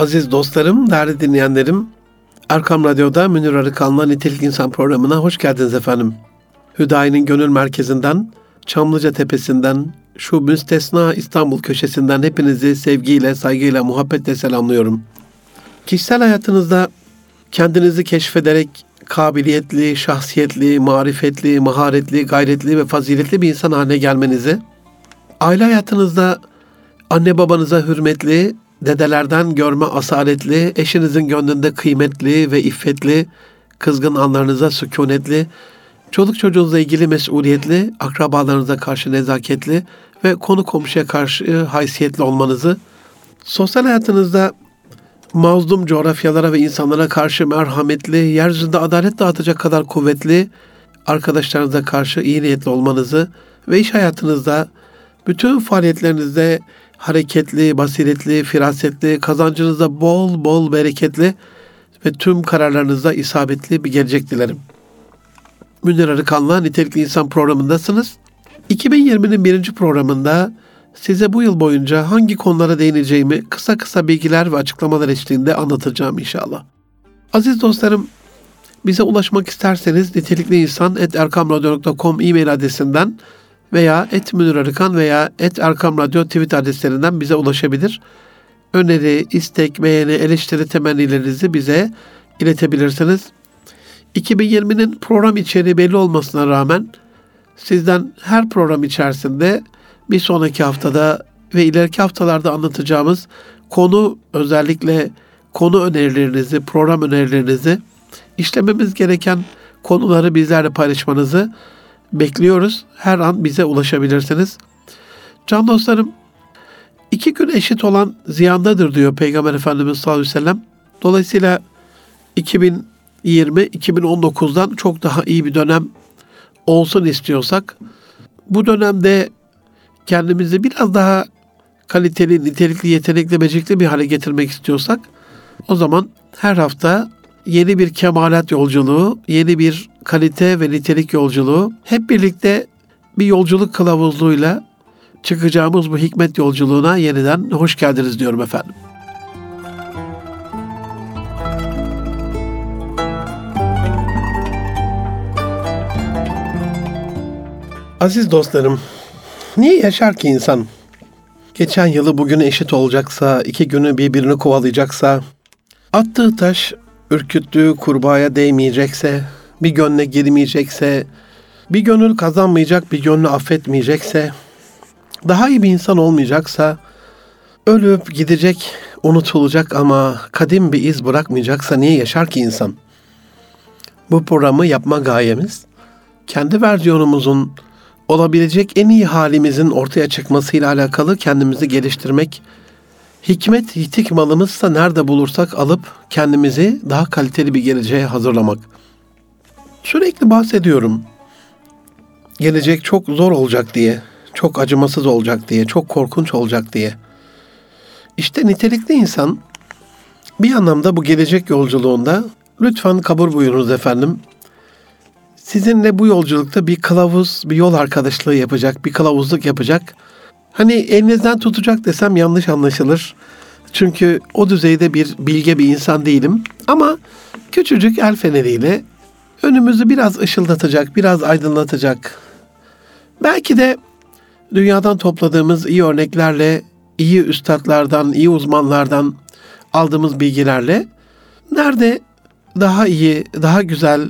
Aziz dostlarım, değerli dinleyenlerim, Erkam Radyo'da Münir Arıkan'la Nitelik İnsan programına hoş geldiniz efendim. Hüdayi'nin gönül merkezinden, Çamlıca Tepesi'nden, şu müstesna İstanbul köşesinden hepinizi sevgiyle, saygıyla, muhabbetle selamlıyorum. Kişisel hayatınızda kendinizi keşfederek kabiliyetli, şahsiyetli, marifetli, maharetli, gayretli ve faziletli bir insan haline gelmenizi, aile hayatınızda anne babanıza hürmetli, dedelerden görme asaletli, eşinizin gönlünde kıymetli ve iffetli, kızgın anlarınıza sükunetli, çoluk çocuğunuzla ilgili mesuliyetli, akrabalarınıza karşı nezaketli ve konu komşuya karşı haysiyetli olmanızı, sosyal hayatınızda mazlum coğrafyalara ve insanlara karşı merhametli, yeryüzünde adalet dağıtacak kadar kuvvetli, arkadaşlarınıza karşı iyi niyetli olmanızı ve iş hayatınızda bütün faaliyetlerinizde hareketli, basiretli, firasetli, kazancınızda bol bol bereketli ve tüm kararlarınızda isabetli bir gelecek dilerim. Münir Arıkan'la Nitelikli İnsan programındasınız. 2020'nin birinci programında size bu yıl boyunca hangi konulara değineceğimi kısa kısa bilgiler ve açıklamalar eşliğinde anlatacağım inşallah. Aziz dostlarım, bize ulaşmak isterseniz nitelikli insan e-mail adresinden veya et Münir Arıkan veya et Erkam Radyo tweet adreslerinden bize ulaşabilir. Öneri, istek, beğeni, eleştiri temennilerinizi bize iletebilirsiniz. 2020'nin program içeriği belli olmasına rağmen sizden her program içerisinde bir sonraki haftada ve ileriki haftalarda anlatacağımız konu özellikle konu önerilerinizi, program önerilerinizi, işlememiz gereken konuları bizlerle paylaşmanızı bekliyoruz. Her an bize ulaşabilirsiniz. Can dostlarım, iki gün eşit olan ziyandadır diyor Peygamber Efendimiz sallallahu aleyhi ve sellem. Dolayısıyla 2020 2019'dan çok daha iyi bir dönem olsun istiyorsak bu dönemde kendimizi biraz daha kaliteli, nitelikli, yetenekli, becerikli bir hale getirmek istiyorsak o zaman her hafta yeni bir kemalat yolculuğu, yeni bir kalite ve nitelik yolculuğu hep birlikte bir yolculuk kılavuzluğuyla çıkacağımız bu hikmet yolculuğuna yeniden hoş geldiniz diyorum efendim. Aziz dostlarım, niye yaşar ki insan? Geçen yılı bugüne eşit olacaksa, iki günü birbirini kovalayacaksa, attığı taş ürküttüğü kurbağaya değmeyecekse, bir gönle girmeyecekse, bir gönül kazanmayacak, bir gönlü affetmeyecekse, daha iyi bir insan olmayacaksa, ölüp gidecek, unutulacak ama kadim bir iz bırakmayacaksa niye yaşar ki insan? Bu programı yapma gayemiz, kendi versiyonumuzun olabilecek en iyi halimizin ortaya çıkmasıyla alakalı kendimizi geliştirmek, hikmet yitik malımızsa nerede bulursak alıp kendimizi daha kaliteli bir geleceğe hazırlamak. Sürekli bahsediyorum. Gelecek çok zor olacak diye, çok acımasız olacak diye, çok korkunç olacak diye. İşte nitelikli insan bir anlamda bu gelecek yolculuğunda lütfen kabul buyurunuz efendim sizinle bu yolculukta bir kılavuz, bir yol arkadaşlığı yapacak, bir kılavuzluk yapacak. Hani elinizden tutacak desem yanlış anlaşılır. Çünkü o düzeyde bir bilge bir insan değilim. Ama küçücük el feneriyle önümüzü biraz ışıldatacak, biraz aydınlatacak. Belki de dünyadan topladığımız iyi örneklerle, iyi üstadlardan, iyi uzmanlardan aldığımız bilgilerle nerede daha iyi, daha güzel,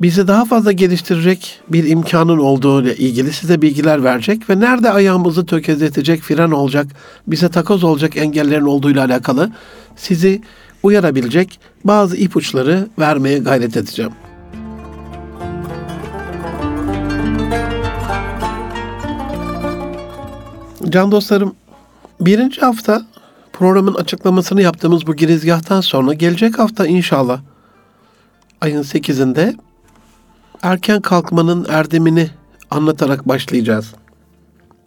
bizi daha fazla geliştirecek bir imkanın olduğu ile ilgili size bilgiler verecek ve nerede ayağımızı tökezletecek, fren olacak, bize takoz olacak engellerin olduğuyla alakalı sizi uyarabilecek bazı ipuçları vermeye gayret edeceğim. Can dostlarım, birinci hafta programın açıklamasını yaptığımız bu girizgahtan sonra gelecek hafta inşallah ayın 8'inde erken kalkmanın erdemini anlatarak başlayacağız.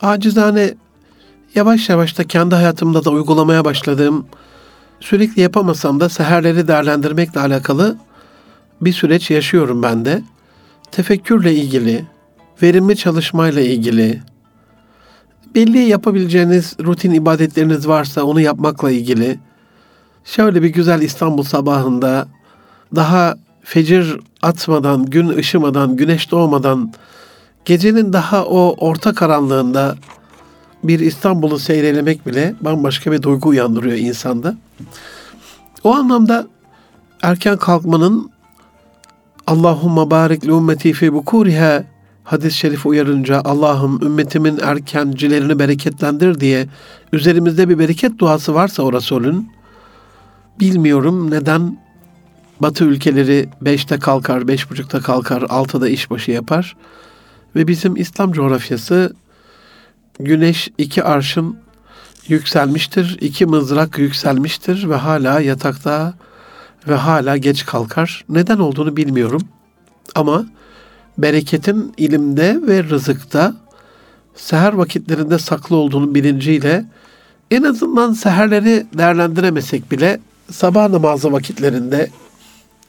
Acizane yavaş yavaş da kendi hayatımda da uygulamaya başladığım, sürekli yapamasam da seherleri değerlendirmekle alakalı bir süreç yaşıyorum ben de. Tefekkürle ilgili, verimli çalışmayla ilgili, belli yapabileceğiniz rutin ibadetleriniz varsa onu yapmakla ilgili, şöyle bir güzel İstanbul sabahında daha fecir atmadan, gün ışımadan, güneş doğmadan gecenin daha o orta karanlığında bir İstanbul'u seyrelemek bile bambaşka bir duygu uyandırıyor insanda. O anlamda erken kalkmanın Allahumma barik li ümmeti fi bukuriha hadis-i şerif uyarınca Allah'ım ümmetimin erkencilerini bereketlendir diye üzerimizde bir bereket duası varsa o Resulün bilmiyorum neden Batı ülkeleri beşte kalkar, beş buçukta kalkar, altıda işbaşı yapar. Ve bizim İslam coğrafyası güneş iki arşın yükselmiştir, iki mızrak yükselmiştir ve hala yatakta ve hala geç kalkar. Neden olduğunu bilmiyorum. Ama bereketin ilimde ve rızıkta seher vakitlerinde saklı olduğunu bilinciyle en azından seherleri değerlendiremesek bile sabah namazı vakitlerinde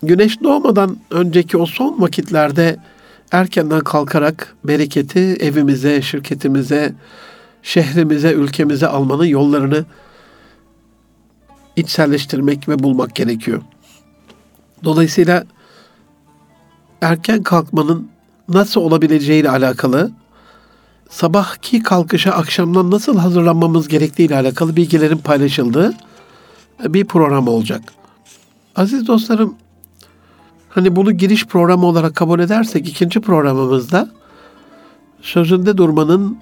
güneş doğmadan önceki o son vakitlerde erkenden kalkarak bereketi evimize, şirketimize, şehrimize, ülkemize almanın yollarını içselleştirmek ve bulmak gerekiyor. Dolayısıyla erken kalkmanın nasıl olabileceğiyle alakalı sabahki kalkışa akşamdan nasıl hazırlanmamız gerektiğiyle alakalı bilgilerin paylaşıldığı bir program olacak. Aziz dostlarım, hani bunu giriş programı olarak kabul edersek ikinci programımızda sözünde durmanın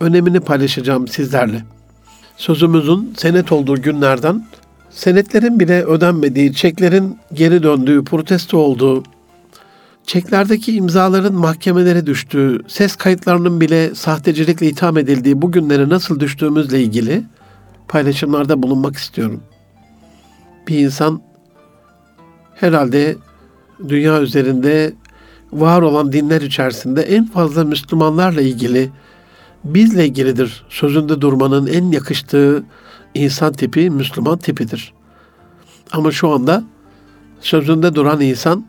önemini paylaşacağım sizlerle. Sözümüzün senet olduğu günlerden senetlerin bile ödenmediği, çeklerin geri döndüğü, protesto olduğu, çeklerdeki imzaların mahkemelere düştüğü, ses kayıtlarının bile sahtecilikle itham edildiği bu günlere nasıl düştüğümüzle ilgili paylaşımlarda bulunmak istiyorum. Bir insan herhalde dünya üzerinde var olan dinler içerisinde en fazla Müslümanlarla ilgili bizle ilgilidir. Sözünde durmanın en yakıştığı insan tipi Müslüman tipidir. Ama şu anda sözünde duran insan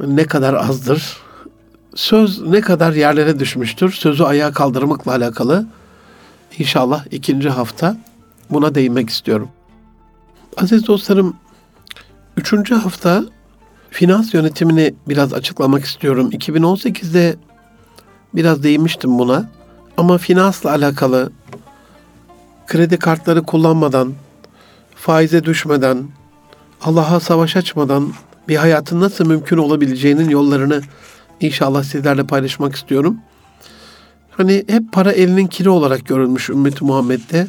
ne kadar azdır. Söz ne kadar yerlere düşmüştür. Sözü ayağa kaldırmakla alakalı inşallah ikinci hafta buna değinmek istiyorum. Aziz dostlarım, üçüncü hafta finans yönetimini biraz açıklamak istiyorum. 2018'de biraz değinmiştim buna. Ama finansla alakalı kredi kartları kullanmadan, faize düşmeden, Allah'a savaş açmadan bir hayatın nasıl mümkün olabileceğinin yollarını inşallah sizlerle paylaşmak istiyorum. Hani hep para elinin kiri olarak görülmüş ümmeti Muhammed'de.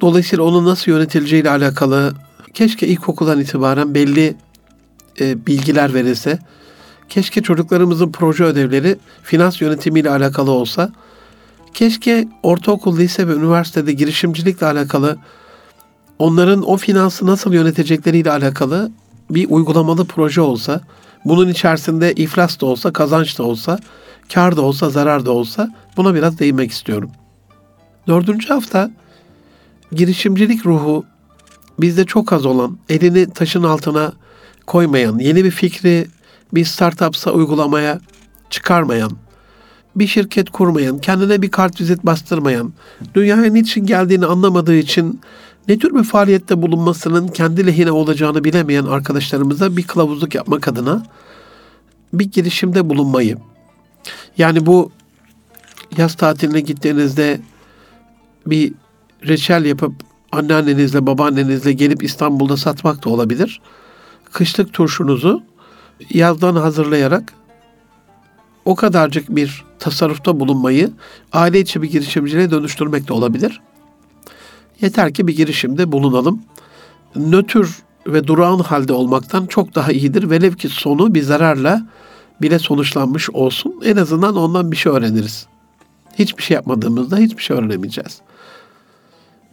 Dolayısıyla onun nasıl yönetileceğiyle alakalı keşke ilkokuldan itibaren belli e, bilgiler verilse. Keşke çocuklarımızın proje ödevleri finans yönetimiyle alakalı olsa. Keşke ortaokul, lise ve üniversitede girişimcilikle alakalı onların o finansı nasıl yönetecekleriyle alakalı bir uygulamalı proje olsa, bunun içerisinde iflas da olsa, kazanç da olsa, kar da olsa, zarar da olsa buna biraz değinmek istiyorum. Dördüncü hafta girişimcilik ruhu bizde çok az olan, elini taşın altına koymayan, yeni bir fikri bir startupsa uygulamaya çıkarmayan, bir şirket kurmayan, kendine bir kart vizit bastırmayan, dünyaya niçin geldiğini anlamadığı için ne tür bir faaliyette bulunmasının kendi lehine olacağını bilemeyen arkadaşlarımıza bir kılavuzluk yapmak adına bir girişimde bulunmayı. Yani bu yaz tatiline gittiğinizde bir reçel yapıp anneannenizle, babaannenizle gelip İstanbul'da satmak da olabilir. Kışlık turşunuzu yazdan hazırlayarak o kadarcık bir tasarrufta bulunmayı aile içi bir girişimciliğe dönüştürmek de olabilir. Yeter ki bir girişimde bulunalım. Nötr ve durağan halde olmaktan çok daha iyidir. Velev ki sonu bir zararla bile sonuçlanmış olsun. En azından ondan bir şey öğreniriz. Hiçbir şey yapmadığımızda hiçbir şey öğrenemeyeceğiz.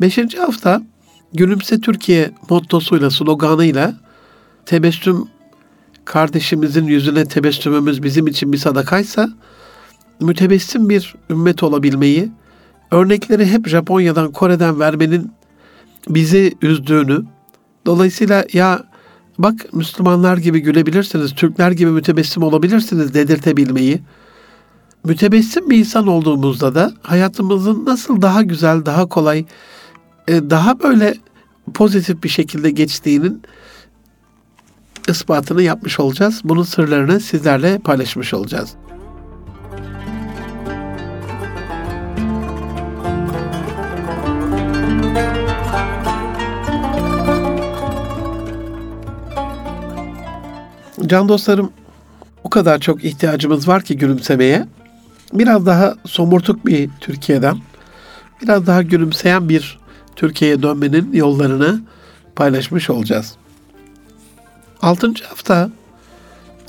Beşinci hafta Gülümse Türkiye mottosuyla, sloganıyla tebessüm kardeşimizin yüzüne tebessümümüz bizim için bir sadakaysa mütebessim bir ümmet olabilmeyi, örnekleri hep Japonya'dan, Kore'den vermenin bizi üzdüğünü, dolayısıyla ya bak Müslümanlar gibi gülebilirsiniz, Türkler gibi mütebessim olabilirsiniz dedirtebilmeyi, mütebessim bir insan olduğumuzda da hayatımızın nasıl daha güzel, daha kolay, e, daha böyle pozitif bir şekilde geçtiğinin ispatını yapmış olacağız. Bunun sırlarını sizlerle paylaşmış olacağız. Can dostlarım, o kadar çok ihtiyacımız var ki gülümsemeye. Biraz daha somurtuk bir Türkiye'den, biraz daha gülümseyen bir Türkiye'ye dönmenin yollarını paylaşmış olacağız. Altıncı hafta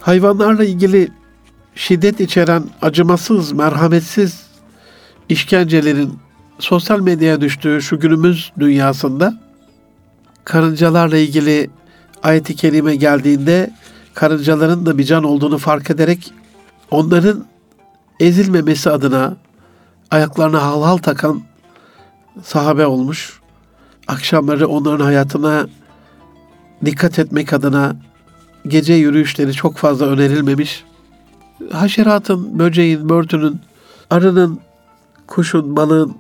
hayvanlarla ilgili şiddet içeren acımasız, merhametsiz işkencelerin sosyal medyaya düştüğü şu günümüz dünyasında karıncalarla ilgili ayet-i kerime geldiğinde karıncaların da bir can olduğunu fark ederek onların ezilmemesi adına ayaklarına hal hal takan sahabe olmuş. Akşamları onların hayatına dikkat etmek adına gece yürüyüşleri çok fazla önerilmemiş. Haşeratın, böceğin, börtünün, arının, kuşun, balığın,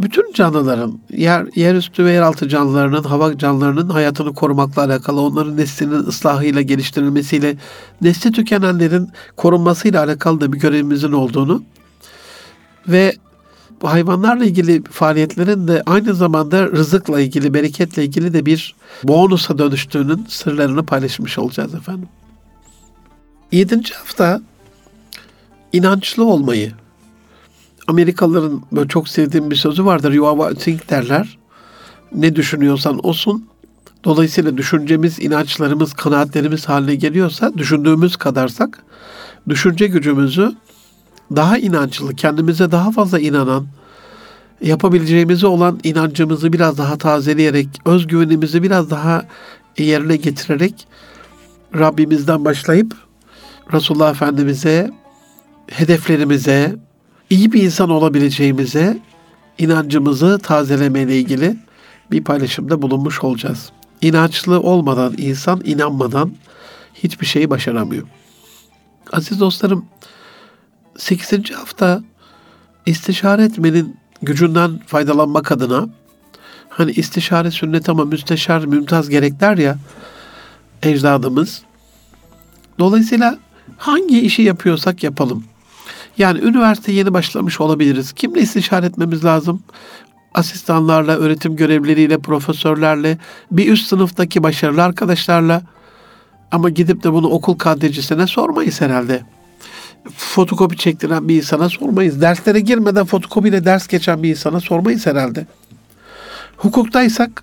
bütün canlıların, yer, yerüstü ve yeraltı canlılarının, hava canlılarının hayatını korumakla alakalı, onların neslinin ıslahıyla, geliştirilmesiyle, nesli tükenenlerin korunmasıyla alakalı da bir görevimizin olduğunu ve hayvanlarla ilgili faaliyetlerin de aynı zamanda rızıkla ilgili, bereketle ilgili de bir bonusa dönüştüğünün sırlarını paylaşmış olacağız efendim. Yedinci hafta inançlı olmayı. Amerikalıların böyle çok sevdiğim bir sözü vardır. You are what think derler. Ne düşünüyorsan olsun. Dolayısıyla düşüncemiz, inançlarımız, kanaatlerimiz haline geliyorsa, düşündüğümüz kadarsak, düşünce gücümüzü daha inançlı, kendimize daha fazla inanan, yapabileceğimize olan inancımızı biraz daha tazeleyerek, özgüvenimizi biraz daha yerine getirerek Rabbimizden başlayıp Resulullah Efendimiz'e, hedeflerimize, iyi bir insan olabileceğimize inancımızı tazelemeyle ilgili bir paylaşımda bulunmuş olacağız. İnançlı olmadan insan inanmadan hiçbir şeyi başaramıyor. Aziz dostlarım, 8. hafta istişare etmenin gücünden faydalanmak adına hani istişare sünnet ama müsteşar mümtaz gerekler ya ecdadımız. Dolayısıyla hangi işi yapıyorsak yapalım. Yani üniversite yeni başlamış olabiliriz. Kimle istişare etmemiz lazım? Asistanlarla, öğretim görevlileriyle, profesörlerle, bir üst sınıftaki başarılı arkadaşlarla. Ama gidip de bunu okul kadrecisine sormayız herhalde fotokopi çektiren bir insana sormayız. Derslere girmeden fotokopiyle ders geçen bir insana sormayız herhalde. Hukuktaysak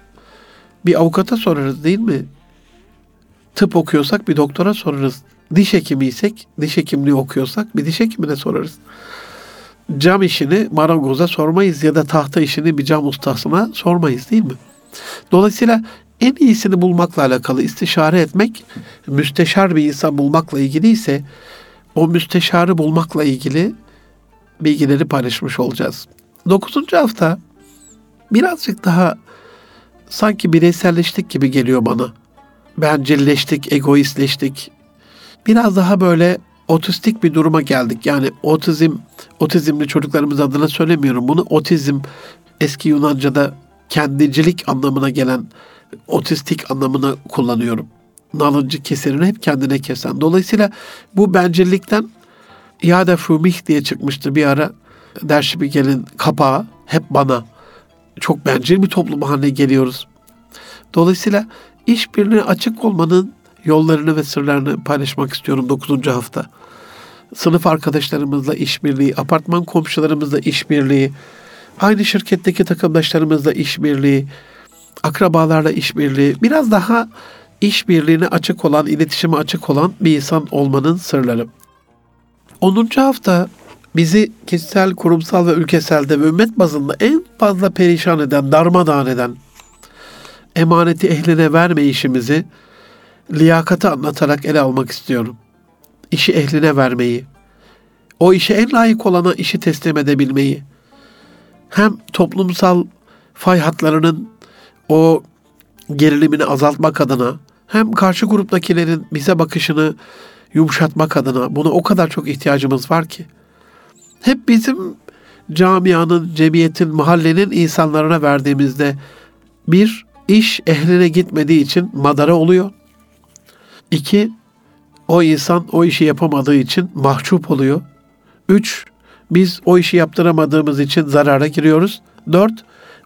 bir avukata sorarız değil mi? Tıp okuyorsak bir doktora sorarız. Diş hekimiysek, diş hekimliği okuyorsak bir diş hekimine sorarız. Cam işini marangoza sormayız ya da tahta işini bir cam ustasına sormayız değil mi? Dolayısıyla en iyisini bulmakla alakalı istişare etmek, müsteşar bir insan bulmakla ilgili ise o müsteşarı bulmakla ilgili bilgileri paylaşmış olacağız. Dokuzuncu hafta birazcık daha sanki bireyselleştik gibi geliyor bana. Bencilleştik, egoistleştik. Biraz daha böyle otistik bir duruma geldik. Yani otizm, otizmli çocuklarımız adına söylemiyorum bunu. Otizm eski Yunanca'da kendicilik anlamına gelen otistik anlamına kullanıyorum nalıncı keserini hep kendine kesen. Dolayısıyla bu bencillikten İade Fumih diye çıkmıştı bir ara. Derşibigel'in kapağı hep bana. Çok bencil bir toplum haline geliyoruz. Dolayısıyla işbirliğine açık olmanın yollarını ve sırlarını paylaşmak istiyorum 9. hafta. Sınıf arkadaşlarımızla işbirliği, apartman komşularımızla işbirliği, aynı şirketteki takımdaşlarımızla işbirliği, akrabalarla işbirliği, biraz daha işbirliğine açık olan, iletişime açık olan bir insan olmanın sırları. 10. hafta bizi kişisel, kurumsal ve ülkeselde ve ümmet bazında en fazla perişan eden, darmadağın eden, emaneti ehline verme işimizi liyakati anlatarak ele almak istiyorum. İşi ehline vermeyi, o işe en layık olana işi teslim edebilmeyi, hem toplumsal fay hatlarının o gerilimini azaltmak adına hem karşı gruptakilerin bize bakışını yumuşatmak adına buna o kadar çok ihtiyacımız var ki. Hep bizim camianın, cemiyetin, mahallenin insanlarına verdiğimizde bir iş ehline gitmediği için madara oluyor. İki, o insan o işi yapamadığı için mahcup oluyor. Üç, biz o işi yaptıramadığımız için zarara giriyoruz. Dört,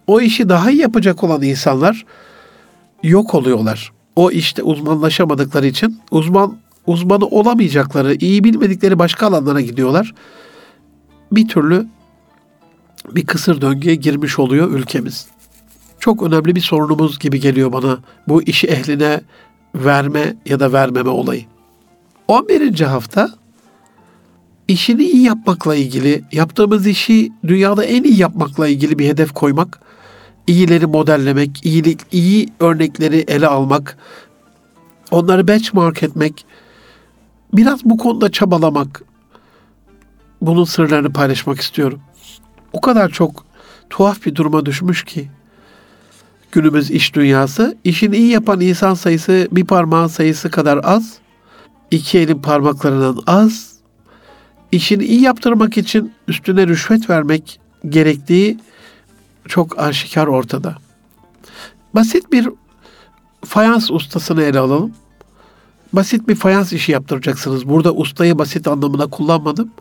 o işi daha iyi yapacak olan insanlar yok oluyorlar. O işte uzmanlaşamadıkları için uzman uzmanı olamayacakları, iyi bilmedikleri başka alanlara gidiyorlar. Bir türlü bir kısır döngüye girmiş oluyor ülkemiz. Çok önemli bir sorunumuz gibi geliyor bana bu işi ehline verme ya da vermeme olayı. 11. hafta işini iyi yapmakla ilgili, yaptığımız işi dünyada en iyi yapmakla ilgili bir hedef koymak, iyileri modellemek, iyilik, iyi örnekleri ele almak, onları benchmark etmek, biraz bu konuda çabalamak, bunun sırlarını paylaşmak istiyorum. O kadar çok tuhaf bir duruma düşmüş ki günümüz iş dünyası. işini iyi yapan insan sayısı bir parmağın sayısı kadar az. iki elin parmaklarından az. İşini iyi yaptırmak için üstüne rüşvet vermek gerektiği çok aşikar ortada. Basit bir fayans ustasını ele alalım. Basit bir fayans işi yaptıracaksınız. Burada ustayı basit anlamına kullanmadım.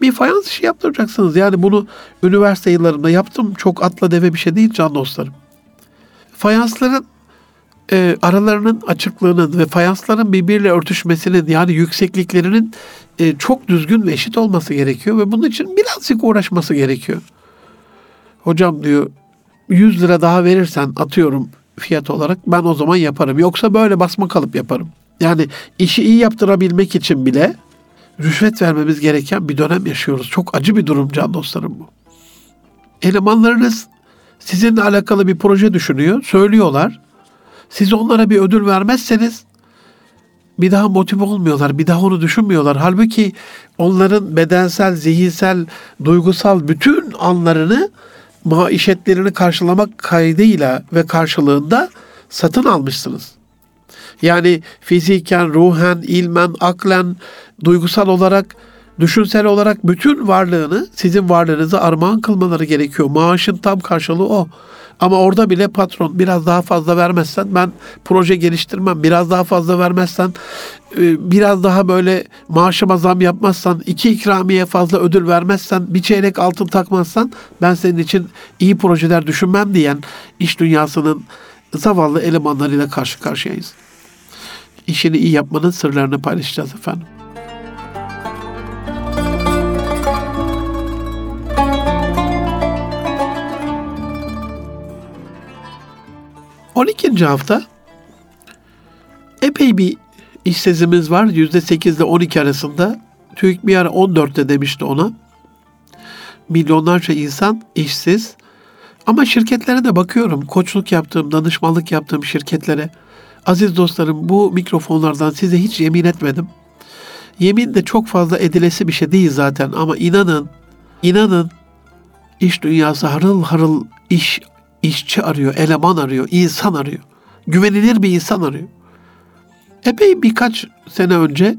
Bir fayans işi yaptıracaksınız. Yani bunu üniversite yıllarında yaptım. Çok atla deve bir şey değil can dostlarım. Fayansların e, aralarının açıklığının ve fayansların birbiriyle örtüşmesinin yani yüksekliklerinin e, çok düzgün ve eşit olması gerekiyor ve bunun için birazcık uğraşması gerekiyor. Hocam diyor 100 lira daha verirsen atıyorum fiyat olarak ben o zaman yaparım. Yoksa böyle basma kalıp yaparım. Yani işi iyi yaptırabilmek için bile rüşvet vermemiz gereken bir dönem yaşıyoruz. Çok acı bir durum can dostlarım bu. Elemanlarınız sizinle alakalı bir proje düşünüyor, söylüyorlar. Siz onlara bir ödül vermezseniz bir daha motive olmuyorlar, bir daha onu düşünmüyorlar. Halbuki onların bedensel, zihinsel, duygusal bütün anlarını maişetlerini karşılamak kaydıyla ve karşılığında satın almışsınız. Yani fiziken, ruhen, ilmen, aklen, duygusal olarak, düşünsel olarak bütün varlığını, sizin varlığınızı armağan kılmaları gerekiyor. Maaşın tam karşılığı o. Ama orada bile patron biraz daha fazla vermezsen ben proje geliştirmem. Biraz daha fazla vermezsen e, biraz daha böyle maaşıma zam yapmazsan, iki ikramiye fazla ödül vermezsen, bir çeyrek altın takmazsan ben senin için iyi projeler düşünmem diyen iş dünyasının zavallı elemanlarıyla karşı karşıyayız. İşini iyi yapmanın sırlarını paylaşacağız efendim. 12. hafta epey bir işsizimiz var. %8 ile 12 arasında. TÜİK bir ara 14'te demişti ona. Milyonlarca insan işsiz. Ama şirketlere de bakıyorum. Koçluk yaptığım, danışmanlık yaptığım şirketlere. Aziz dostlarım bu mikrofonlardan size hiç yemin etmedim. Yemin de çok fazla edilesi bir şey değil zaten ama inanın, inanın iş dünyası harıl harıl iş işçi arıyor, eleman arıyor, insan arıyor. Güvenilir bir insan arıyor. Epey birkaç sene önce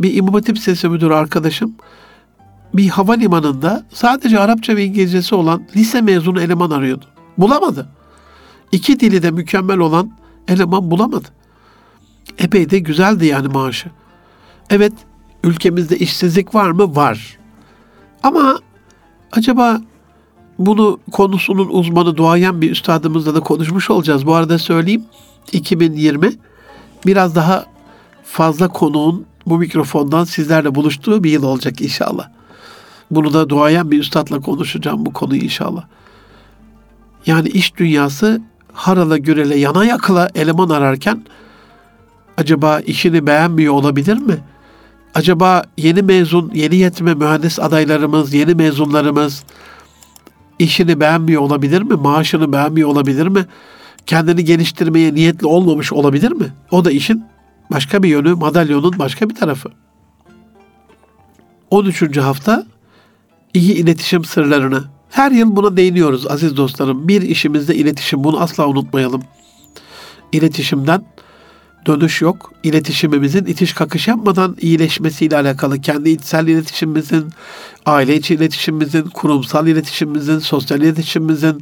bir İmam Hatip Sesi Müdürü arkadaşım bir havalimanında sadece Arapça ve İngilizcesi olan lise mezunu eleman arıyordu. Bulamadı. İki dili de mükemmel olan eleman bulamadı. Epey de güzeldi yani maaşı. Evet ülkemizde işsizlik var mı? Var. Ama acaba bunu konusunun uzmanı duayen bir üstadımızla da konuşmuş olacağız. Bu arada söyleyeyim 2020 biraz daha fazla konuğun bu mikrofondan sizlerle buluştuğu bir yıl olacak inşallah. Bunu da duayen bir üstadla konuşacağım bu konuyu inşallah. Yani iş dünyası harala gürele yana yakıla eleman ararken acaba işini beğenmiyor olabilir mi? Acaba yeni mezun, yeni yetme mühendis adaylarımız, yeni mezunlarımız, işini beğenmiyor olabilir mi? Maaşını beğenmiyor olabilir mi? Kendini geliştirmeye niyetli olmamış olabilir mi? O da işin başka bir yönü, madalyonun başka bir tarafı. 13. hafta iyi iletişim sırlarını. Her yıl buna değiniyoruz aziz dostlarım. Bir işimizde iletişim bunu asla unutmayalım. İletişimden dönüş yok. İletişimimizin itiş kakış yapmadan iyileşmesiyle alakalı kendi içsel iletişimimizin, aile içi iletişimimizin, kurumsal iletişimimizin, sosyal iletişimimizin,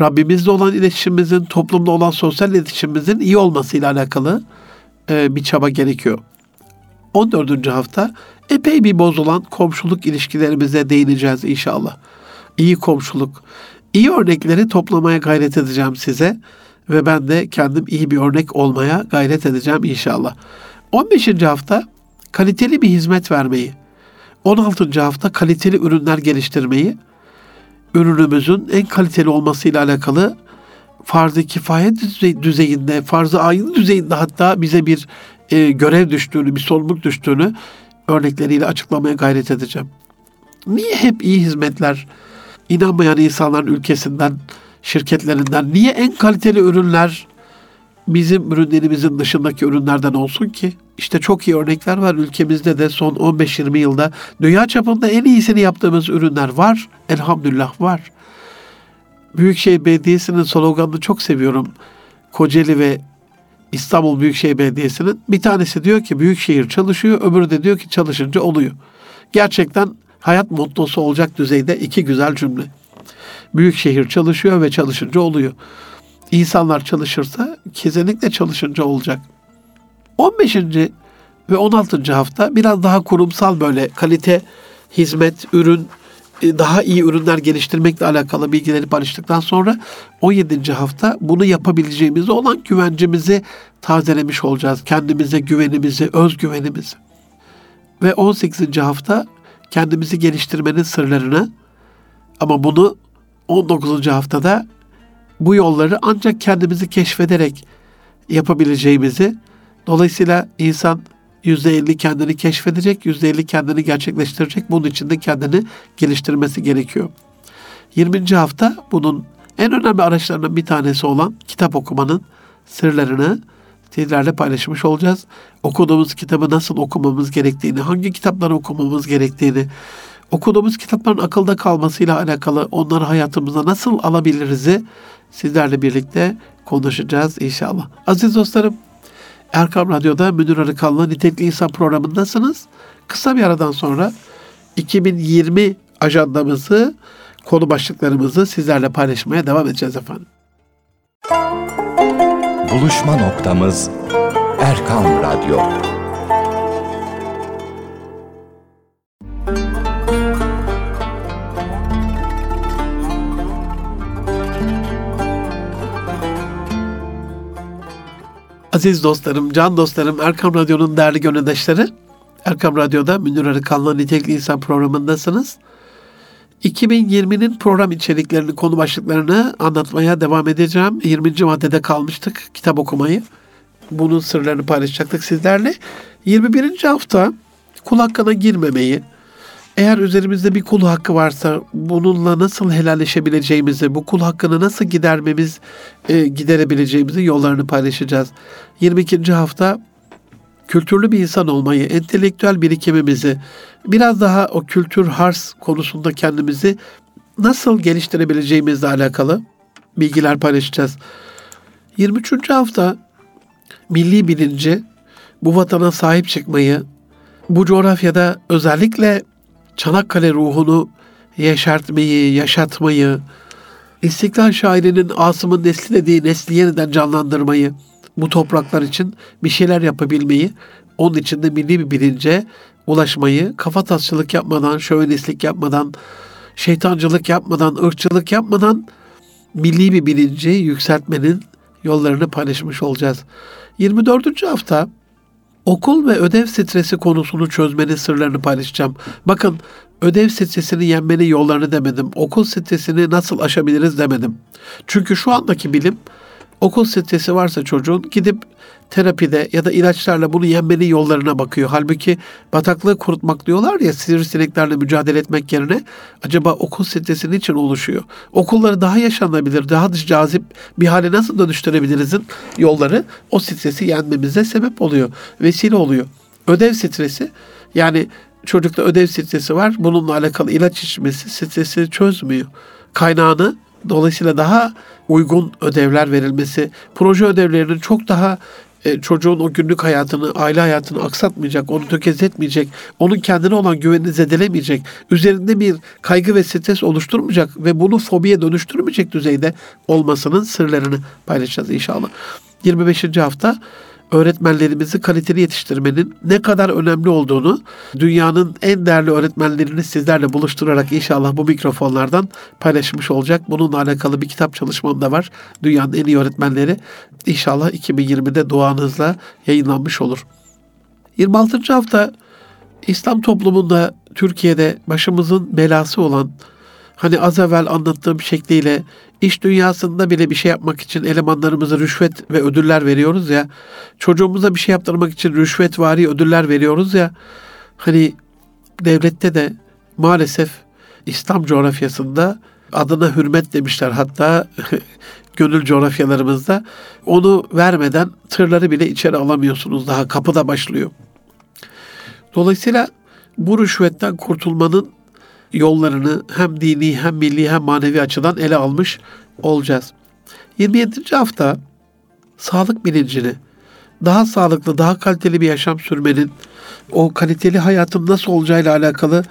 Rabbimizle olan iletişimimizin, toplumda olan sosyal iletişimimizin iyi olmasıyla alakalı e, bir çaba gerekiyor. 14. hafta epey bir bozulan komşuluk ilişkilerimize değineceğiz inşallah. İyi komşuluk. İyi örnekleri toplamaya gayret edeceğim size ve ben de kendim iyi bir örnek olmaya gayret edeceğim inşallah. 15. hafta kaliteli bir hizmet vermeyi, 16. hafta kaliteli ürünler geliştirmeyi, ürünümüzün en kaliteli olmasıyla alakalı farz-ı kifaye düzeyinde, farz-ı ayın düzeyinde hatta bize bir e, görev düştüğünü, bir sorumluluk düştüğünü örnekleriyle açıklamaya gayret edeceğim. Niye hep iyi hizmetler inanmayan insanların ülkesinden, şirketlerinden niye en kaliteli ürünler bizim ürünlerimizin dışındaki ürünlerden olsun ki? İşte çok iyi örnekler var ülkemizde de son 15-20 yılda dünya çapında en iyisini yaptığımız ürünler var. Elhamdülillah var. Büyükşehir Belediyesi'nin sloganını çok seviyorum. Kocaeli ve İstanbul Büyükşehir Belediyesi'nin bir tanesi diyor ki Büyükşehir çalışıyor, öbürü de diyor ki çalışınca oluyor. Gerçekten hayat mottosu olacak düzeyde iki güzel cümle. Büyükşehir çalışıyor ve çalışınca oluyor. İnsanlar çalışırsa kesinlikle çalışınca olacak. 15. ve 16. hafta biraz daha kurumsal böyle kalite, hizmet, ürün, e, daha iyi ürünler geliştirmekle alakalı bilgileri paylaştıktan sonra 17. hafta bunu yapabileceğimizi olan güvencimizi tazelemiş olacağız. Kendimize güvenimizi, özgüvenimizi. Ve 18. hafta kendimizi geliştirmenin sırlarını ama bunu 19. haftada bu yolları ancak kendimizi keşfederek yapabileceğimizi dolayısıyla insan %50 kendini keşfedecek, %50 kendini gerçekleştirecek. Bunun için de kendini geliştirmesi gerekiyor. 20. hafta bunun en önemli araçlarından bir tanesi olan kitap okumanın sırlarını sizlerle paylaşmış olacağız. Okuduğumuz kitabı nasıl okumamız gerektiğini, hangi kitapları okumamız gerektiğini, okuduğumuz kitapların akılda kalmasıyla alakalı onları hayatımıza nasıl alabiliriz'i sizlerle birlikte konuşacağız inşallah. Aziz dostlarım, Erkam Radyo'da Münir Arıkan'la Nitelikli İnsan programındasınız. Kısa bir aradan sonra 2020 ajandamızı, konu başlıklarımızı sizlerle paylaşmaya devam edeceğiz efendim. Buluşma noktamız Erkam Radyo. Aziz dostlarım, can dostlarım, Erkam Radyo'nun değerli gönüldaşları, Erkam Radyo'da Münir Arıkan'la Nitelikli İnsan programındasınız. 2020'nin program içeriklerini, konu başlıklarını anlatmaya devam edeceğim. 20. maddede kalmıştık kitap okumayı. Bunun sırlarını paylaşacaktık sizlerle. 21. hafta kul hakkına girmemeyi, eğer üzerimizde bir kul hakkı varsa bununla nasıl helalleşebileceğimizi, bu kul hakkını nasıl gidermemiz, e, giderebileceğimizi yollarını paylaşacağız. 22. hafta kültürlü bir insan olmayı, entelektüel birikimimizi, biraz daha o kültür hars konusunda kendimizi nasıl geliştirebileceğimizle alakalı bilgiler paylaşacağız. 23. hafta milli bilinci, bu vatana sahip çıkmayı, bu coğrafyada özellikle Çanakkale ruhunu yeşertmeyi, yaşatmayı, İstiklal şairinin Asım'ın nesli dediği nesli yeniden canlandırmayı, bu topraklar için bir şeyler yapabilmeyi, onun için de milli bir bilince ulaşmayı, kafa tasçılık yapmadan, şövenistlik yapmadan, şeytancılık yapmadan, ırkçılık yapmadan milli bir bilinci yükseltmenin yollarını paylaşmış olacağız. 24. hafta okul ve ödev stresi konusunu çözmenin sırlarını paylaşacağım. Bakın ödev stresini yenmenin yollarını demedim. Okul stresini nasıl aşabiliriz demedim. Çünkü şu andaki bilim okul stresi varsa çocuğun gidip terapide ya da ilaçlarla bunu yenmenin yollarına bakıyor. Halbuki bataklığı kurutmak diyorlar ya sivrisineklerle mücadele etmek yerine acaba okul stresi niçin oluşuyor? Okulları daha yaşanabilir, daha cazip bir hale nasıl dönüştürebilirizin yolları o stresi yenmemize sebep oluyor, vesile oluyor. Ödev stresi yani çocukta ödev stresi var. Bununla alakalı ilaç içmesi stresi çözmüyor. Kaynağını dolayısıyla daha uygun ödevler verilmesi, proje ödevlerinin çok daha e, çocuğun o günlük hayatını, aile hayatını aksatmayacak, onu tökezletmeyecek, onun kendine olan güvenini zedelemeyecek, üzerinde bir kaygı ve stres oluşturmayacak ve bunu fobiye dönüştürmeyecek düzeyde olmasının sırlarını paylaşacağız inşallah. 25. hafta öğretmenlerimizi kaliteli yetiştirmenin ne kadar önemli olduğunu dünyanın en değerli öğretmenlerini sizlerle buluşturarak inşallah bu mikrofonlardan paylaşmış olacak. Bununla alakalı bir kitap çalışmam da var. Dünyanın en iyi öğretmenleri inşallah 2020'de duanızla yayınlanmış olur. 26. hafta İslam toplumunda Türkiye'de başımızın belası olan hani az evvel anlattığım şekliyle iş dünyasında bile bir şey yapmak için elemanlarımıza rüşvet ve ödüller veriyoruz ya. Çocuğumuza bir şey yaptırmak için rüşvetvari ödüller veriyoruz ya. Hani devlette de maalesef İslam coğrafyasında adına hürmet demişler hatta gönül coğrafyalarımızda onu vermeden tırları bile içeri alamıyorsunuz daha kapıda başlıyor. Dolayısıyla bu rüşvetten kurtulmanın yollarını hem dini hem milli hem manevi açıdan ele almış olacağız. 27. hafta sağlık bilincini, daha sağlıklı, daha kaliteli bir yaşam sürmenin, o kaliteli hayatın nasıl olacağıyla alakalı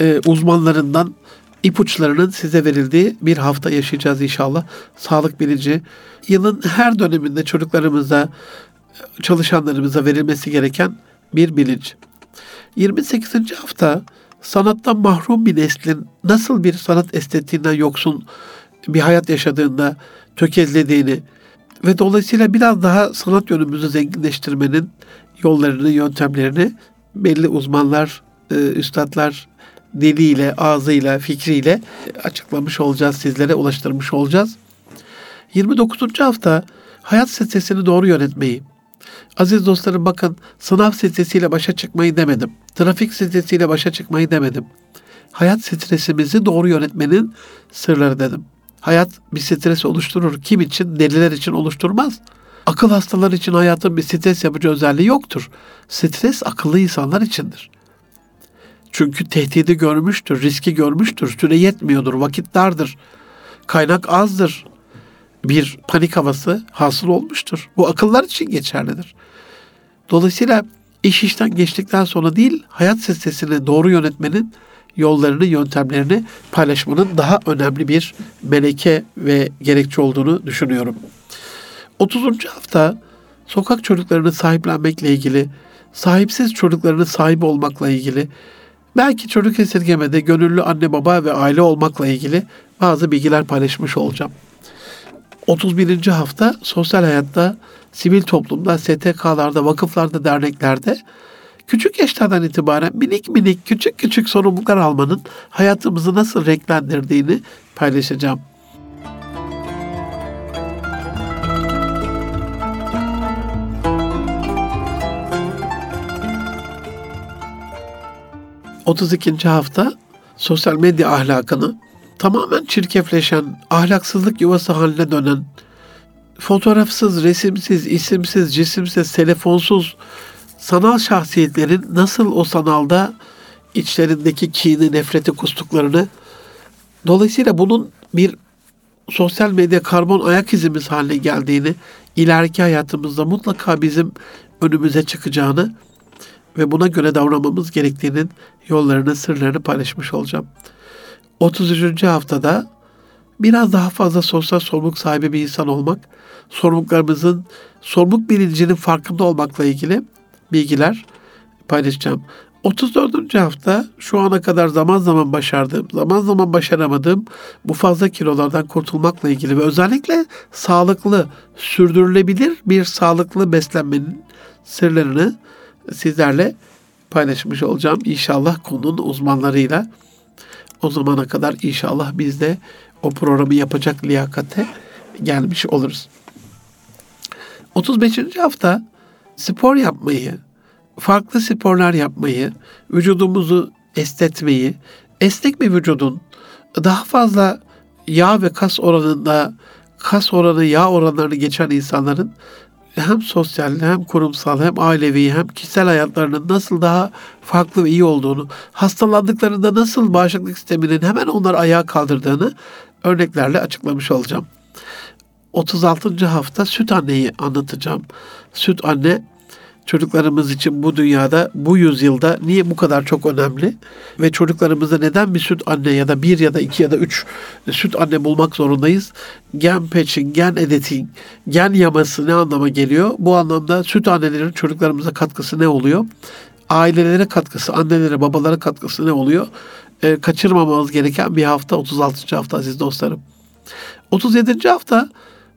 e, uzmanlarından ipuçlarının size verildiği bir hafta yaşayacağız inşallah. Sağlık bilinci yılın her döneminde çocuklarımıza, çalışanlarımıza verilmesi gereken bir bilinç. 28. hafta sanattan mahrum bir neslin nasıl bir sanat estetiğinden yoksun bir hayat yaşadığında tökezlediğini ve dolayısıyla biraz daha sanat yönümüzü zenginleştirmenin yollarını, yöntemlerini belli uzmanlar, e, üstadlar diliyle, ağzıyla, fikriyle açıklamış olacağız, sizlere ulaştırmış olacağız. 29. hafta hayat stresini doğru yönetmeyi, Aziz dostlarım bakın sınav stresiyle başa çıkmayı demedim. Trafik stresiyle başa çıkmayı demedim. Hayat stresimizi doğru yönetmenin sırları dedim. Hayat bir stres oluşturur. Kim için? Deliler için oluşturmaz. Akıl hastaları için hayatın bir stres yapıcı özelliği yoktur. Stres akıllı insanlar içindir. Çünkü tehdidi görmüştür, riski görmüştür, süre yetmiyordur, vakit dardır, kaynak azdır, bir panik havası hasıl olmuştur. Bu akıllar için geçerlidir. Dolayısıyla iş işten geçtikten sonra değil, hayat stresini doğru yönetmenin yollarını, yöntemlerini paylaşmanın daha önemli bir meleke ve gerekçe olduğunu düşünüyorum. 30. hafta sokak çocuklarını sahiplenmekle ilgili, sahipsiz çocuklarını sahibi olmakla ilgili, belki çocuk esirgemede gönüllü anne baba ve aile olmakla ilgili bazı bilgiler paylaşmış olacağım. 31. hafta sosyal hayatta, sivil toplumda, STK'larda, vakıflarda, derneklerde küçük yaşlardan itibaren minik minik küçük küçük sorumluluklar almanın hayatımızı nasıl renklendirdiğini paylaşacağım. ...32. hafta sosyal medya ahlakını tamamen çirkefleşen, ahlaksızlık yuvası haline dönen, fotoğrafsız, resimsiz, isimsiz, cisimsiz, telefonsuz sanal şahsiyetlerin nasıl o sanalda içlerindeki kini, nefreti kustuklarını dolayısıyla bunun bir sosyal medya karbon ayak izimiz haline geldiğini, ileriki hayatımızda mutlaka bizim önümüze çıkacağını ve buna göre davranmamız gerektiğinin yollarını, sırlarını paylaşmış olacağım. 33. haftada biraz daha fazla sosyal sorumluluk sahibi bir insan olmak, sorumluluklarımızın, sorumluluk bilincinin farkında olmakla ilgili bilgiler paylaşacağım. 34. hafta şu ana kadar zaman zaman başardığım, zaman zaman başaramadığım bu fazla kilolardan kurtulmakla ilgili ve özellikle sağlıklı, sürdürülebilir bir sağlıklı beslenmenin sırlarını sizlerle paylaşmış olacağım. İnşallah konunun uzmanlarıyla. O zamana kadar inşallah biz de o programı yapacak liyakate gelmiş oluruz. 35. hafta spor yapmayı, farklı sporlar yapmayı, vücudumuzu estetmeyi, esnek bir vücudun daha fazla yağ ve kas oranında kas oranı, yağ oranlarını geçen insanların hem sosyal hem kurumsal hem ailevi hem kişisel hayatlarının nasıl daha farklı ve iyi olduğunu, hastalandıklarında nasıl bağışıklık sisteminin hemen onları ayağa kaldırdığını örneklerle açıklamış olacağım. 36. hafta süt anneyi anlatacağım. Süt anne çocuklarımız için bu dünyada, bu yüzyılda niye bu kadar çok önemli? Ve çocuklarımıza neden bir süt anne ya da bir ya da iki ya da üç süt anne bulmak zorundayız? Gen patching, gen editing, gen yaması ne anlama geliyor? Bu anlamda süt annelerin çocuklarımıza katkısı ne oluyor? Ailelere katkısı, annelere, babalara katkısı ne oluyor? E, kaçırmamamız gereken bir hafta, 36. hafta aziz dostlarım. 37. hafta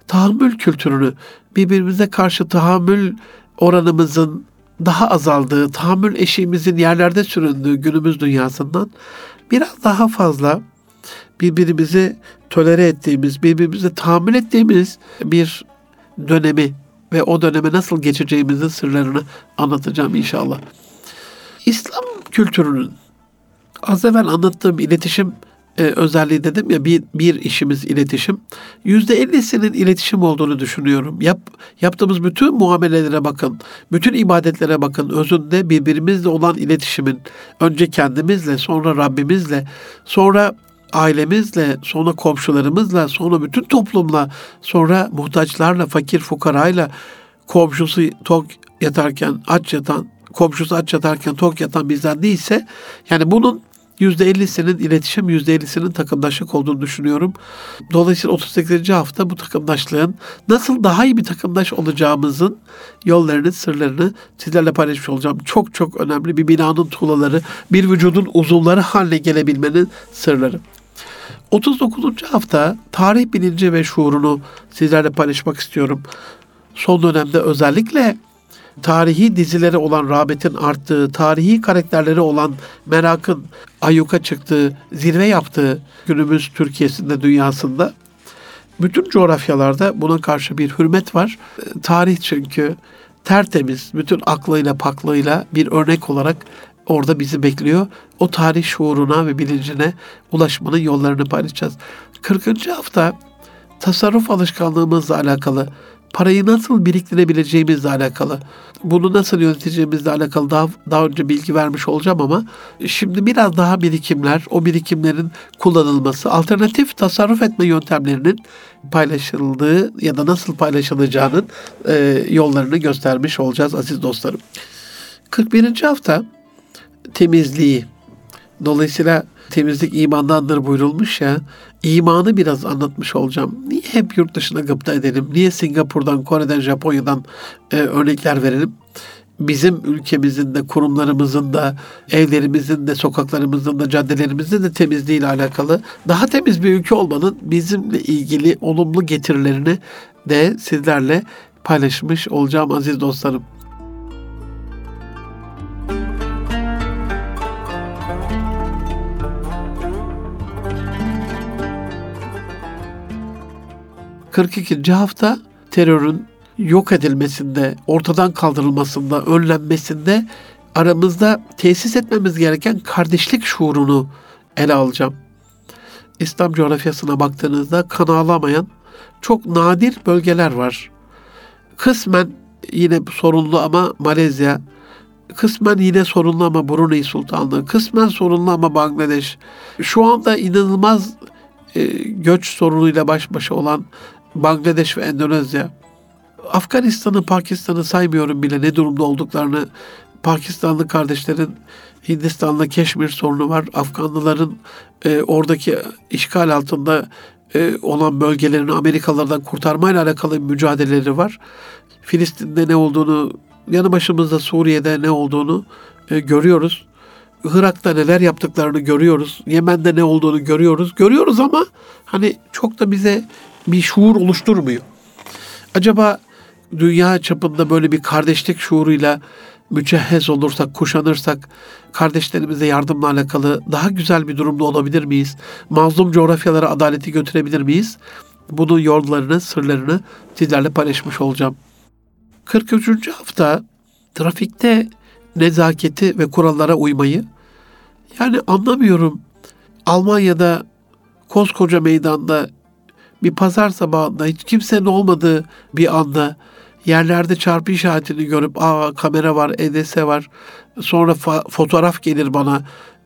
tahammül kültürünü, birbirimize karşı tahammül oranımızın daha azaldığı, tahammül eşiğimizin yerlerde süründüğü günümüz dünyasından biraz daha fazla birbirimizi tolere ettiğimiz, birbirimize tahammül ettiğimiz bir dönemi ve o döneme nasıl geçeceğimizin sırlarını anlatacağım inşallah. İslam kültürünün az evvel anlattığım iletişim e, özelliği dedim ya bir, bir işimiz iletişim. Yüzde ellisinin iletişim olduğunu düşünüyorum. Yap, yaptığımız bütün muamelelere bakın, bütün ibadetlere bakın. Özünde birbirimizle olan iletişimin önce kendimizle, sonra Rabbimizle, sonra ailemizle, sonra komşularımızla, sonra bütün toplumla, sonra muhtaçlarla, fakir fukarayla, komşusu tok yatarken aç yatan, komşusu aç yatarken tok yatan bizden değilse, yani bunun %50'sinin iletişim, %50'sinin takımdaşlık olduğunu düşünüyorum. Dolayısıyla 38. hafta bu takımdaşlığın nasıl daha iyi bir takımdaş olacağımızın yollarını, sırlarını sizlerle paylaşmış olacağım. Çok çok önemli bir binanın tuğlaları, bir vücudun uzuvları haline gelebilmenin sırları. 39. hafta tarih bilinci ve şuurunu sizlerle paylaşmak istiyorum. Son dönemde özellikle tarihi dizilere olan rağbetin arttığı, tarihi karakterleri olan merakın ayyuka çıktığı, zirve yaptığı günümüz Türkiye'sinde, dünyasında bütün coğrafyalarda buna karşı bir hürmet var. Tarih çünkü tertemiz, bütün aklıyla paklığıyla bir örnek olarak orada bizi bekliyor. O tarih şuuruna ve bilincine ulaşmanın yollarını paylaşacağız. 40. hafta tasarruf alışkanlığımızla alakalı parayı nasıl biriktirebileceğimizle alakalı, bunu nasıl yöneteceğimizle alakalı daha, daha önce bilgi vermiş olacağım ama şimdi biraz daha birikimler, o birikimlerin kullanılması, alternatif tasarruf etme yöntemlerinin paylaşıldığı ya da nasıl paylaşılacağının e, yollarını göstermiş olacağız aziz dostlarım. 41. hafta temizliği. Dolayısıyla temizlik imandandır buyurulmuş ya. İmanı biraz anlatmış olacağım. Niye hep yurt dışına gıpta edelim? Niye Singapur'dan, Kore'den, Japonya'dan e, örnekler verelim? Bizim ülkemizin de, kurumlarımızın da, evlerimizin de, sokaklarımızın da, caddelerimizin de temizliğiyle alakalı daha temiz bir ülke olmanın bizimle ilgili olumlu getirilerini de sizlerle paylaşmış olacağım aziz dostlarım. 42. hafta terörün yok edilmesinde, ortadan kaldırılmasında, önlenmesinde aramızda tesis etmemiz gereken kardeşlik şuurunu ele alacağım. İslam coğrafyasına baktığınızda kan ağlamayan çok nadir bölgeler var. Kısmen yine sorunlu ama Malezya, kısmen yine sorunlu ama Brunei Sultanlığı, kısmen sorunlu ama Bangladeş. Şu anda inanılmaz e, göç sorunuyla baş başa olan Bangladeş ve Endonezya. Afganistan'ı, Pakistan'ı saymıyorum bile ne durumda olduklarını. Pakistanlı kardeşlerin Hindistan'da Keşmir sorunu var. Afganlıların e, oradaki işgal altında e, olan bölgelerini Amerikalılardan kurtarmayla alakalı mücadeleleri var. Filistin'de ne olduğunu, yanı başımızda Suriye'de ne olduğunu e, görüyoruz. Irak'ta neler yaptıklarını görüyoruz. Yemen'de ne olduğunu görüyoruz. Görüyoruz ama hani çok da bize bir şuur oluşturmuyor. Acaba dünya çapında böyle bir kardeşlik şuuruyla mücehhez olursak, kuşanırsak kardeşlerimize yardımla alakalı daha güzel bir durumda olabilir miyiz? Mazlum coğrafyalara adaleti götürebilir miyiz? Bunun yollarını, sırlarını sizlerle paylaşmış olacağım. 43. hafta trafikte nezaketi ve kurallara uymayı yani anlamıyorum. Almanya'da koskoca meydanda bir pazar sabahında hiç kimsenin olmadığı bir anda yerlerde çarpı işaretini görüp aa kamera var, EDS var. Sonra fa- fotoğraf gelir bana.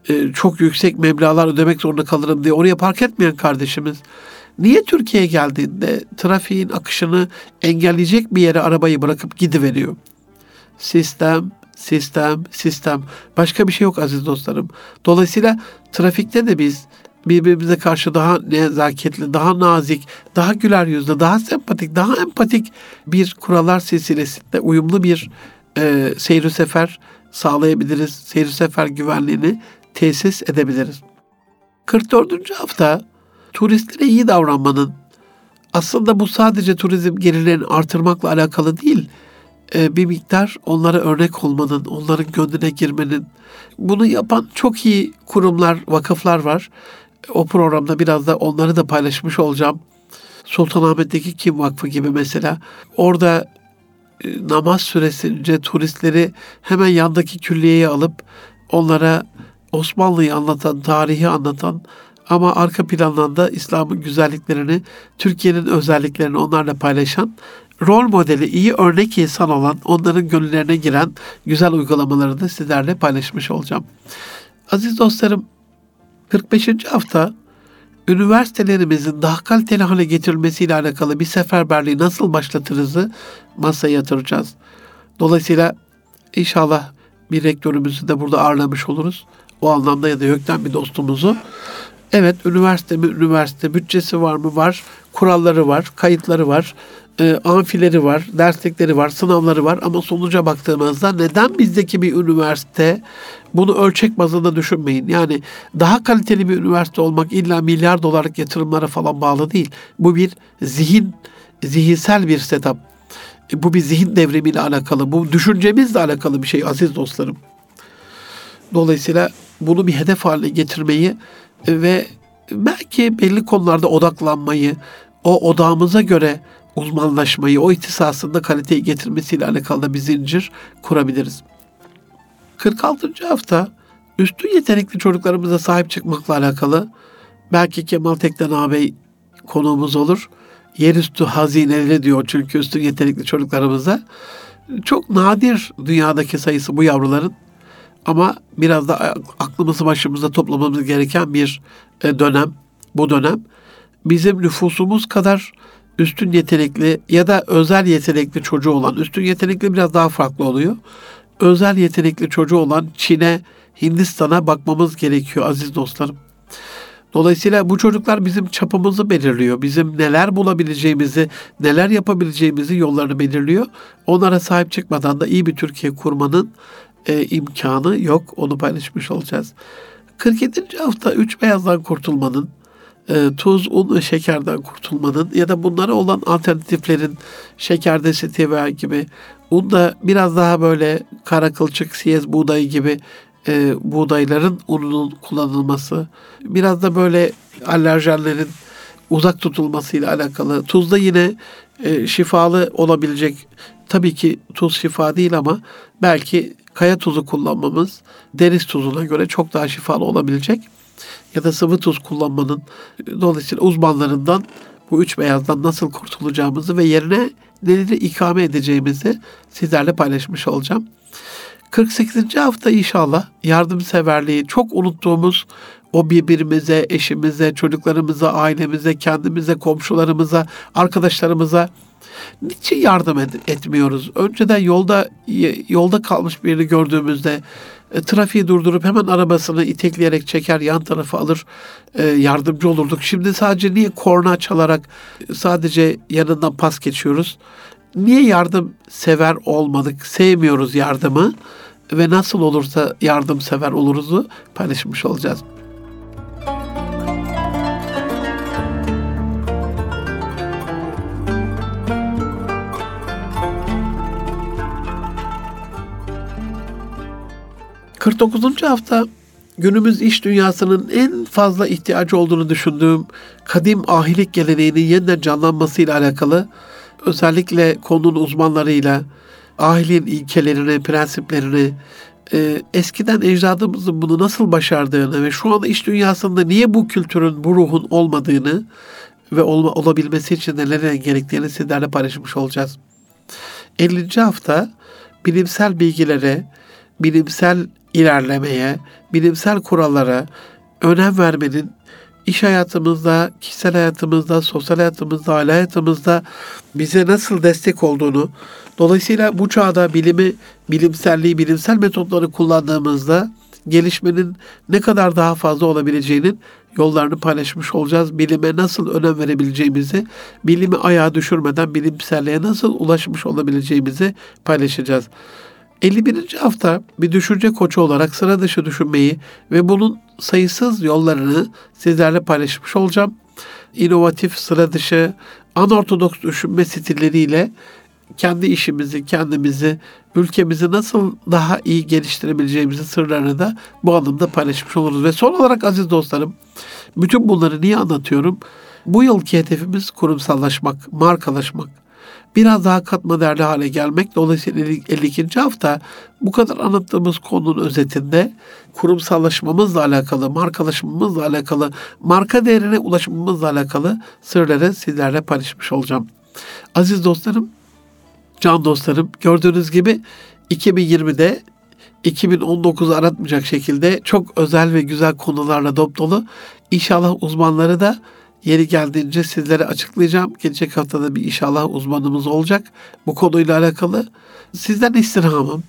E, çok yüksek meblalar ödemek zorunda kalırım diye oraya park etmeyen kardeşimiz Niye Türkiye'ye geldiğinde trafiğin akışını engelleyecek bir yere arabayı bırakıp gidiveriyor? Sistem, sistem, sistem. Başka bir şey yok aziz dostlarım. Dolayısıyla trafikte de biz birbirimize karşı daha nezaketli, daha nazik, daha güler yüzlü, daha sempatik, daha empatik bir kurallar silsilesinde uyumlu bir e, seyir sefer sağlayabiliriz. Seyir sefer güvenliğini tesis edebiliriz. 44. hafta turistlere iyi davranmanın aslında bu sadece turizm gelirlerini artırmakla alakalı değil. E, bir miktar onlara örnek olmanın, onların gönlüne girmenin. Bunu yapan çok iyi kurumlar, vakıflar var. O programda biraz da onları da paylaşmış olacağım. Sultanahmet'teki Kim Vakfı gibi mesela. Orada e, namaz süresince turistleri hemen yandaki külliyeye alıp onlara Osmanlı'yı anlatan, tarihi anlatan ama arka plandan da İslam'ın güzelliklerini, Türkiye'nin özelliklerini onlarla paylaşan, rol modeli, iyi örnek insan olan, onların gönüllerine giren güzel uygulamaları da sizlerle paylaşmış olacağım. Aziz dostlarım, 45. hafta üniversitelerimizin daha kaliteli hale getirilmesiyle alakalı bir seferberliği nasıl başlatırızı masaya yatıracağız. Dolayısıyla inşallah bir rektörümüzü de burada ağırlamış oluruz. O anlamda ya da YÖK'ten bir dostumuzu. Evet üniversite mi üniversite bütçesi var mı var kuralları var kayıtları var e, amfileri var derslikleri var sınavları var ama sonuca baktığımızda neden bizdeki bir üniversite bunu ölçek bazında düşünmeyin. Yani daha kaliteli bir üniversite olmak illa milyar dolarlık yatırımlara falan bağlı değil. Bu bir zihin zihinsel bir setup. E, bu bir zihin devrimiyle alakalı. Bu düşüncemizle alakalı bir şey aziz dostlarım. Dolayısıyla bunu bir hedef haline getirmeyi ve belki belli konularda odaklanmayı, o odağımıza göre uzmanlaşmayı, o ihtisasında kaliteyi getirmesiyle alakalı da bir zincir kurabiliriz. 46. hafta üstün yetenekli çocuklarımıza sahip çıkmakla alakalı belki Kemal Tekten ağabey konuğumuz olur. Yerüstü hazineleri diyor çünkü üstün yetenekli çocuklarımıza. Çok nadir dünyadaki sayısı bu yavruların. Ama biraz da aklımızı başımızda toplamamız gereken bir e, dönem, bu dönem. Bizim nüfusumuz kadar üstün yetenekli ya da özel yetenekli çocuğu olan, üstün yetenekli biraz daha farklı oluyor. Özel yetenekli çocuğu olan Çin'e, Hindistan'a bakmamız gerekiyor aziz dostlarım. Dolayısıyla bu çocuklar bizim çapımızı belirliyor. Bizim neler bulabileceğimizi, neler yapabileceğimizi yollarını belirliyor. Onlara sahip çıkmadan da iyi bir Türkiye kurmanın e, imkanı yok. Onu paylaşmış olacağız. 47. hafta üç beyazdan kurtulmanın, e, tuz, un ve şekerden kurtulmanın ya da bunlara olan alternatiflerin şekerde stevia gibi un da biraz daha böyle kara kılçık, siyez buğdayı gibi e, buğdayların ununun kullanılması, biraz da böyle alerjenlerin uzak tutulmasıyla alakalı. Tuzda yine e, şifalı olabilecek, tabii ki tuz şifa değil ama belki kaya tuzu kullanmamız deniz tuzuna göre çok daha şifalı olabilecek ya da sıvı tuz kullanmanın dolayısıyla uzmanlarından bu üç beyazdan nasıl kurtulacağımızı ve yerine neleri ikame edeceğimizi sizlerle paylaşmış olacağım. 48. hafta inşallah yardımseverliği çok unuttuğumuz o birbirimize, eşimize, çocuklarımıza, ailemize, kendimize, komşularımıza, arkadaşlarımıza niçin yardım et, etmiyoruz? Önceden yolda yolda kalmış birini gördüğümüzde e, trafiği durdurup hemen arabasını itekleyerek çeker yan tarafa alır e, yardımcı olurduk. Şimdi sadece niye korna çalarak sadece yanından pas geçiyoruz? Niye yardım sever olmadık? Sevmiyoruz yardımı ve nasıl olursa yardımsever oluruzu paylaşmış olacağız. 49. hafta günümüz iş dünyasının en fazla ihtiyacı olduğunu düşündüğüm kadim ahilik geleneğinin yeniden canlanmasıyla alakalı özellikle konunun uzmanlarıyla ahiliğin ilkelerini, prensiplerini, e, eskiden ecdadımızın bunu nasıl başardığını ve şu anda iş dünyasında niye bu kültürün, bu ruhun olmadığını ve olma, olabilmesi için neler gerektiğini sizlerle paylaşmış olacağız. 50. hafta bilimsel bilgilere, bilimsel ilerlemeye, bilimsel kurallara önem vermenin iş hayatımızda, kişisel hayatımızda, sosyal hayatımızda, aile hayatımızda bize nasıl destek olduğunu, dolayısıyla bu çağda bilimi, bilimselliği, bilimsel metotları kullandığımızda gelişmenin ne kadar daha fazla olabileceğinin yollarını paylaşmış olacağız. Bilime nasıl önem verebileceğimizi, bilimi ayağa düşürmeden bilimselliğe nasıl ulaşmış olabileceğimizi paylaşacağız. 51. hafta bir düşünce koçu olarak sıra dışı düşünmeyi ve bunun sayısız yollarını sizlerle paylaşmış olacağım. İnovatif, sıra dışı, anortodoks düşünme stilleriyle kendi işimizi, kendimizi, ülkemizi nasıl daha iyi geliştirebileceğimizi sırlarını da bu anlamda paylaşmış oluruz. Ve son olarak aziz dostlarım, bütün bunları niye anlatıyorum? Bu yılki hedefimiz kurumsallaşmak, markalaşmak. Biraz daha katma değerli hale gelmek. Dolayısıyla 52. hafta bu kadar anlattığımız konunun özetinde kurumsallaşmamızla alakalı, markalaşmamızla alakalı, marka değerine ulaşmamızla alakalı sırları sizlerle paylaşmış olacağım. Aziz dostlarım, can dostlarım gördüğünüz gibi 2020'de 2019'u aratmayacak şekilde çok özel ve güzel konularla dop dolu. İnşallah uzmanları da yeri geldiğince sizlere açıklayacağım. Gelecek haftada bir inşallah uzmanımız olacak bu konuyla alakalı. Sizden istirhamım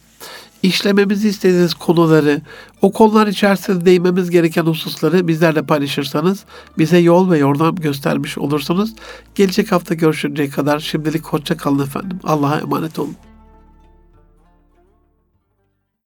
işlememizi istediğiniz konuları, o konular içerisinde değinmemiz gereken hususları bizlerle paylaşırsanız bize yol ve yordam göstermiş olursunuz. Gelecek hafta görüşünceye kadar şimdilik hoşça kalın efendim. Allah'a emanet olun.